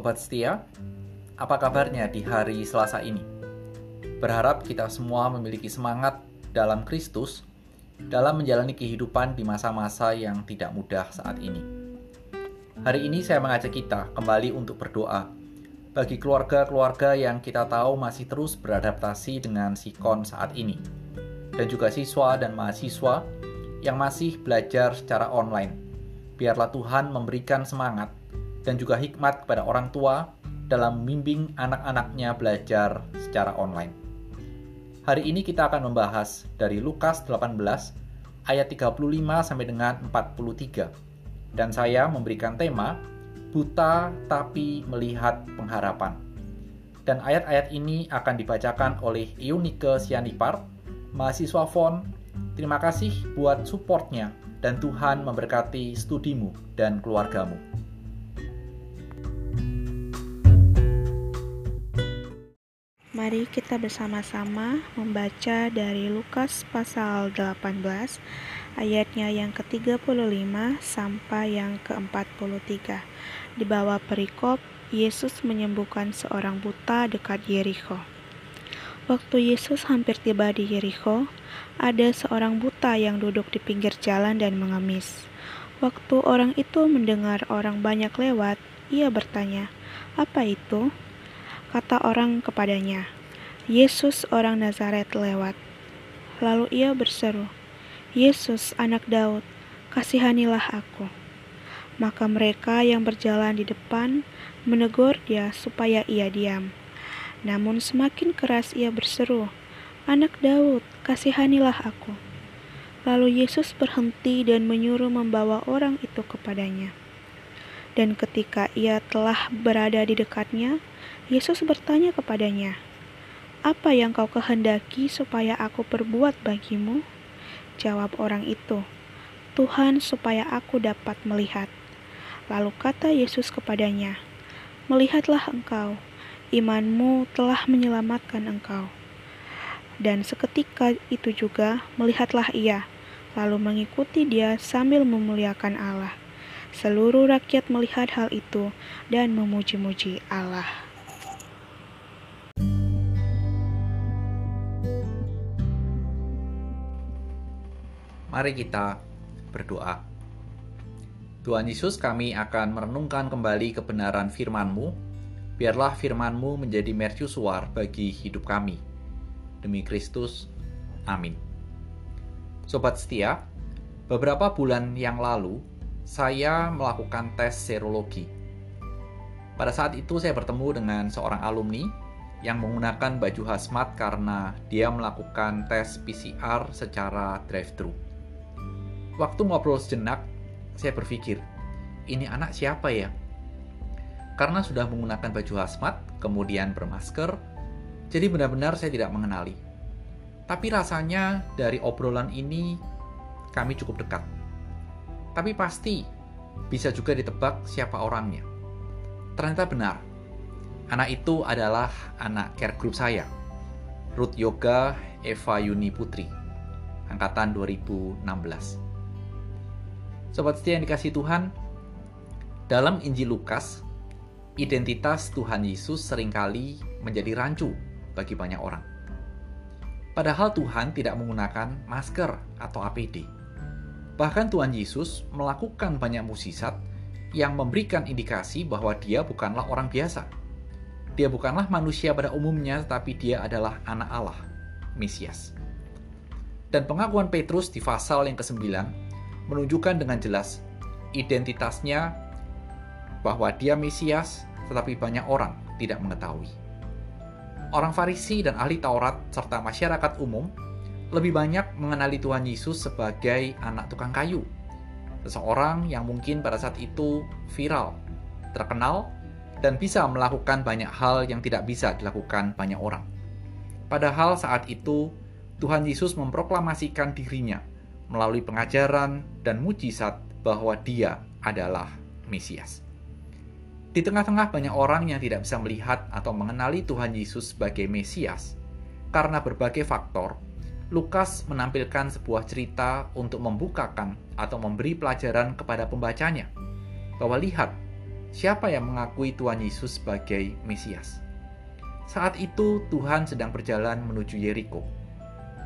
Sobat setia, apa kabarnya di hari Selasa ini? Berharap kita semua memiliki semangat dalam Kristus dalam menjalani kehidupan di masa-masa yang tidak mudah saat ini. Hari ini saya mengajak kita kembali untuk berdoa bagi keluarga-keluarga yang kita tahu masih terus beradaptasi dengan sikon saat ini, dan juga siswa dan mahasiswa yang masih belajar secara online. Biarlah Tuhan memberikan semangat dan juga hikmat kepada orang tua dalam membimbing anak-anaknya belajar secara online. Hari ini kita akan membahas dari Lukas 18 ayat 35 sampai dengan 43. Dan saya memberikan tema buta tapi melihat pengharapan. Dan ayat-ayat ini akan dibacakan oleh Eunike Sianipar, mahasiswa FON. Terima kasih buat supportnya dan Tuhan memberkati studimu dan keluargamu. Mari kita bersama-sama membaca dari Lukas pasal 18 ayatnya yang ke-35 sampai yang ke-43. Di bawah perikop, Yesus menyembuhkan seorang buta dekat Yeriko. Waktu Yesus hampir tiba di Yeriko, ada seorang buta yang duduk di pinggir jalan dan mengemis. Waktu orang itu mendengar orang banyak lewat, ia bertanya, "Apa itu?" Kata orang kepadanya, Yesus orang Nazaret lewat. Lalu ia berseru, Yesus anak Daud, kasihanilah aku. Maka mereka yang berjalan di depan menegur dia supaya ia diam. Namun semakin keras ia berseru, Anak Daud, kasihanilah aku. Lalu Yesus berhenti dan menyuruh membawa orang itu kepadanya. Dan ketika ia telah berada di dekatnya, Yesus bertanya kepadanya, "Apa yang kau kehendaki supaya aku perbuat bagimu?" Jawab orang itu, "Tuhan, supaya aku dapat melihat." Lalu kata Yesus kepadanya, "Melihatlah engkau, imanmu telah menyelamatkan engkau." Dan seketika itu juga melihatlah ia, lalu mengikuti dia sambil memuliakan Allah. Seluruh rakyat melihat hal itu dan memuji-muji Allah. Mari kita berdoa. Tuhan Yesus, kami akan merenungkan kembali kebenaran firman-Mu. Biarlah firman-Mu menjadi mercusuar bagi hidup kami. Demi Kristus, amin. Sobat setia, beberapa bulan yang lalu, saya melakukan tes serologi. Pada saat itu saya bertemu dengan seorang alumni yang menggunakan baju hazmat karena dia melakukan tes PCR secara drive-thru. Waktu ngobrol sejenak, saya berpikir, ini anak siapa ya? Karena sudah menggunakan baju hazmat, kemudian bermasker, jadi benar-benar saya tidak mengenali. Tapi rasanya dari obrolan ini kami cukup dekat. Tapi pasti bisa juga ditebak siapa orangnya. Ternyata benar, anak itu adalah anak care group saya, Ruth Yoga Eva Yuni Putri, angkatan 2016. Sobat setia yang dikasih Tuhan, dalam Injil Lukas, identitas Tuhan Yesus sering kali menjadi rancu bagi banyak orang. Padahal Tuhan tidak menggunakan masker atau APD. Bahkan Tuhan Yesus melakukan banyak mukjizat yang memberikan indikasi bahwa dia bukanlah orang biasa. Dia bukanlah manusia pada umumnya, tetapi dia adalah anak Allah, Mesias. Dan pengakuan Petrus di pasal yang ke-9 menunjukkan dengan jelas identitasnya bahwa dia Mesias, tetapi banyak orang tidak mengetahui. Orang Farisi dan ahli Taurat serta masyarakat umum lebih banyak mengenali Tuhan Yesus sebagai anak tukang kayu, seseorang yang mungkin pada saat itu viral, terkenal, dan bisa melakukan banyak hal yang tidak bisa dilakukan banyak orang. Padahal saat itu Tuhan Yesus memproklamasikan dirinya melalui pengajaran dan mujizat bahwa dia adalah Mesias. Di tengah-tengah banyak orang yang tidak bisa melihat atau mengenali Tuhan Yesus sebagai Mesias, karena berbagai faktor, Lukas menampilkan sebuah cerita untuk membukakan atau memberi pelajaran kepada pembacanya bahwa lihat, siapa yang mengakui Tuhan Yesus sebagai Mesias. Saat itu Tuhan sedang berjalan menuju Yeriko,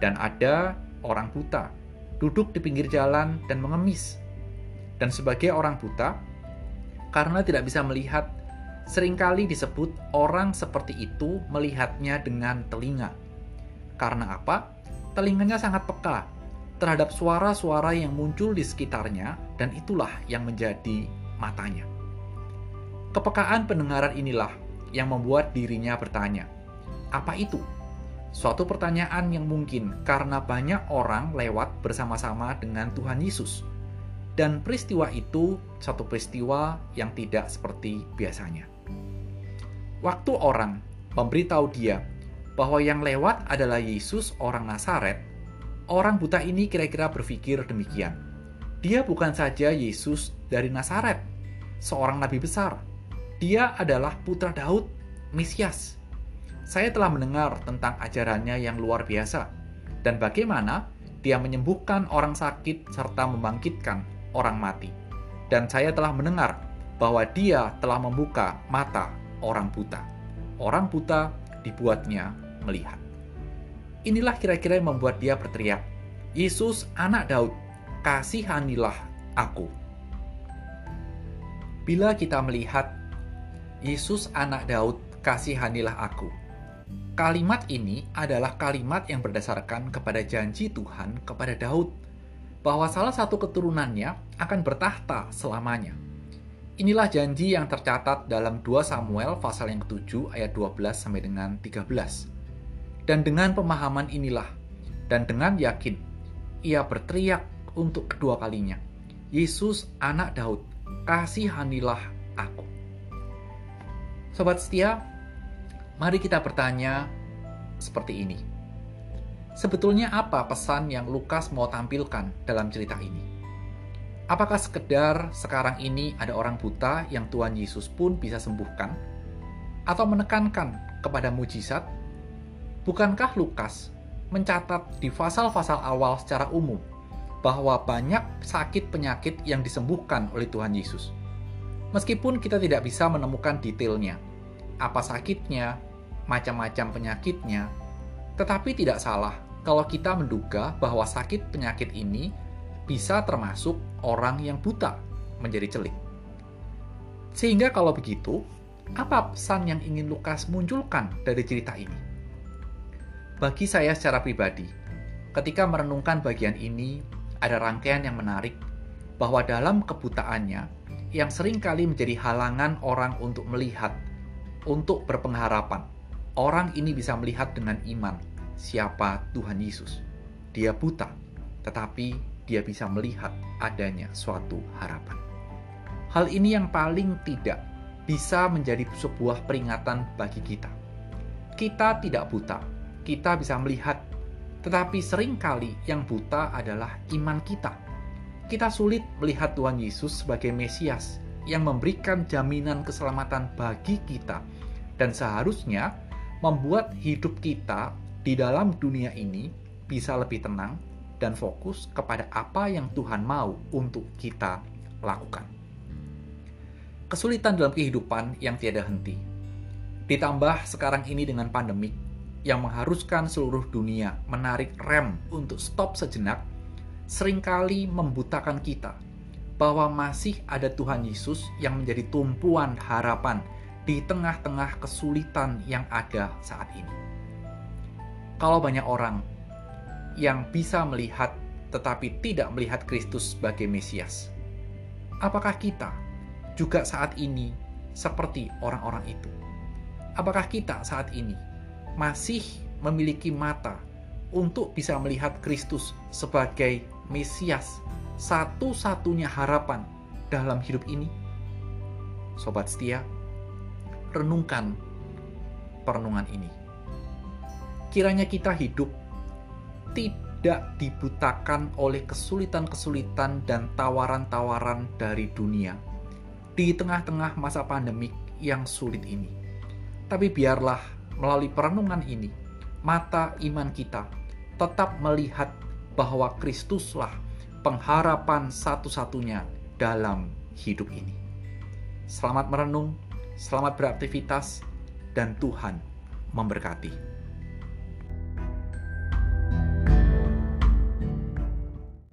dan ada orang buta duduk di pinggir jalan dan mengemis. Dan sebagai orang buta, karena tidak bisa melihat, sering kali disebut orang seperti itu melihatnya dengan telinga. Karena apa? Telinganya sangat peka terhadap suara-suara yang muncul di sekitarnya, dan itulah yang menjadi matanya. Kepekaan pendengaran inilah yang membuat dirinya bertanya, "Apa itu?" Suatu pertanyaan yang mungkin karena banyak orang lewat bersama-sama dengan Tuhan Yesus, dan peristiwa itu satu peristiwa yang tidak seperti biasanya. Waktu orang memberitahu dia bahwa yang lewat adalah Yesus, orang Nazaret, orang buta ini kira-kira berpikir demikian. Dia bukan saja Yesus dari Nazaret, seorang nabi besar, dia adalah putra Daud, Mesias. Saya telah mendengar tentang ajarannya yang luar biasa dan bagaimana dia menyembuhkan orang sakit serta membangkitkan orang mati. Dan saya telah mendengar bahwa dia telah membuka mata orang buta. Orang buta dibuatnya melihat. Inilah kira-kira yang membuat dia berteriak, Yesus anak Daud, kasihanilah aku. Bila kita melihat Yesus anak Daud, kasihanilah aku. Kalimat ini adalah kalimat yang berdasarkan kepada janji Tuhan kepada Daud bahwa salah satu keturunannya akan bertahta selamanya. Inilah janji yang tercatat dalam 2 Samuel pasal yang ke-7 ayat 12 sampai dengan 13. Dan dengan pemahaman inilah dan dengan yakin ia berteriak untuk kedua kalinya, Yesus anak Daud, kasihanilah aku. Sobat setia, mari kita bertanya seperti ini. Sebetulnya apa pesan yang Lukas mau tampilkan dalam cerita ini? Apakah sekedar sekarang ini ada orang buta yang Tuhan Yesus pun bisa sembuhkan? Atau menekankan kepada mujizat? Bukankah Lukas mencatat di pasal-pasal awal secara umum bahwa banyak sakit penyakit yang disembuhkan oleh Tuhan Yesus? Meskipun kita tidak bisa menemukan detailnya, apa sakitnya, macam-macam penyakitnya, tetapi tidak salah kalau kita menduga bahwa sakit penyakit ini bisa termasuk orang yang buta menjadi celik. Sehingga kalau begitu, apa pesan yang ingin Lukas munculkan dari cerita ini? Bagi saya secara pribadi, ketika merenungkan bagian ini, ada rangkaian yang menarik bahwa dalam kebutaannya, yang sering kali menjadi halangan orang untuk melihat, untuk berpengharapan. Orang ini bisa melihat dengan iman siapa Tuhan Yesus. Dia buta, tetapi dia bisa melihat adanya suatu harapan. Hal ini yang paling tidak bisa menjadi sebuah peringatan bagi kita. Kita tidak buta, kita bisa melihat, tetapi sering kali yang buta adalah iman kita kita sulit melihat Tuhan Yesus sebagai Mesias yang memberikan jaminan keselamatan bagi kita dan seharusnya membuat hidup kita di dalam dunia ini bisa lebih tenang dan fokus kepada apa yang Tuhan mau untuk kita lakukan. Kesulitan dalam kehidupan yang tiada henti. Ditambah sekarang ini dengan pandemik yang mengharuskan seluruh dunia menarik rem untuk stop sejenak sering kali membutakan kita bahwa masih ada Tuhan Yesus yang menjadi tumpuan harapan di tengah-tengah kesulitan yang ada saat ini. Kalau banyak orang yang bisa melihat tetapi tidak melihat Kristus sebagai Mesias, apakah kita juga saat ini seperti orang-orang itu? Apakah kita saat ini masih memiliki mata untuk bisa melihat Kristus sebagai Mesias, satu-satunya harapan dalam hidup ini? Sobat setia, renungkan perenungan ini. Kiranya kita hidup tidak dibutakan oleh kesulitan-kesulitan dan tawaran-tawaran dari dunia di tengah-tengah masa pandemik yang sulit ini. Tapi biarlah melalui perenungan ini, mata iman kita tetap melihat bahwa Kristuslah pengharapan satu-satunya dalam hidup ini. Selamat merenung, selamat beraktivitas, dan Tuhan memberkati.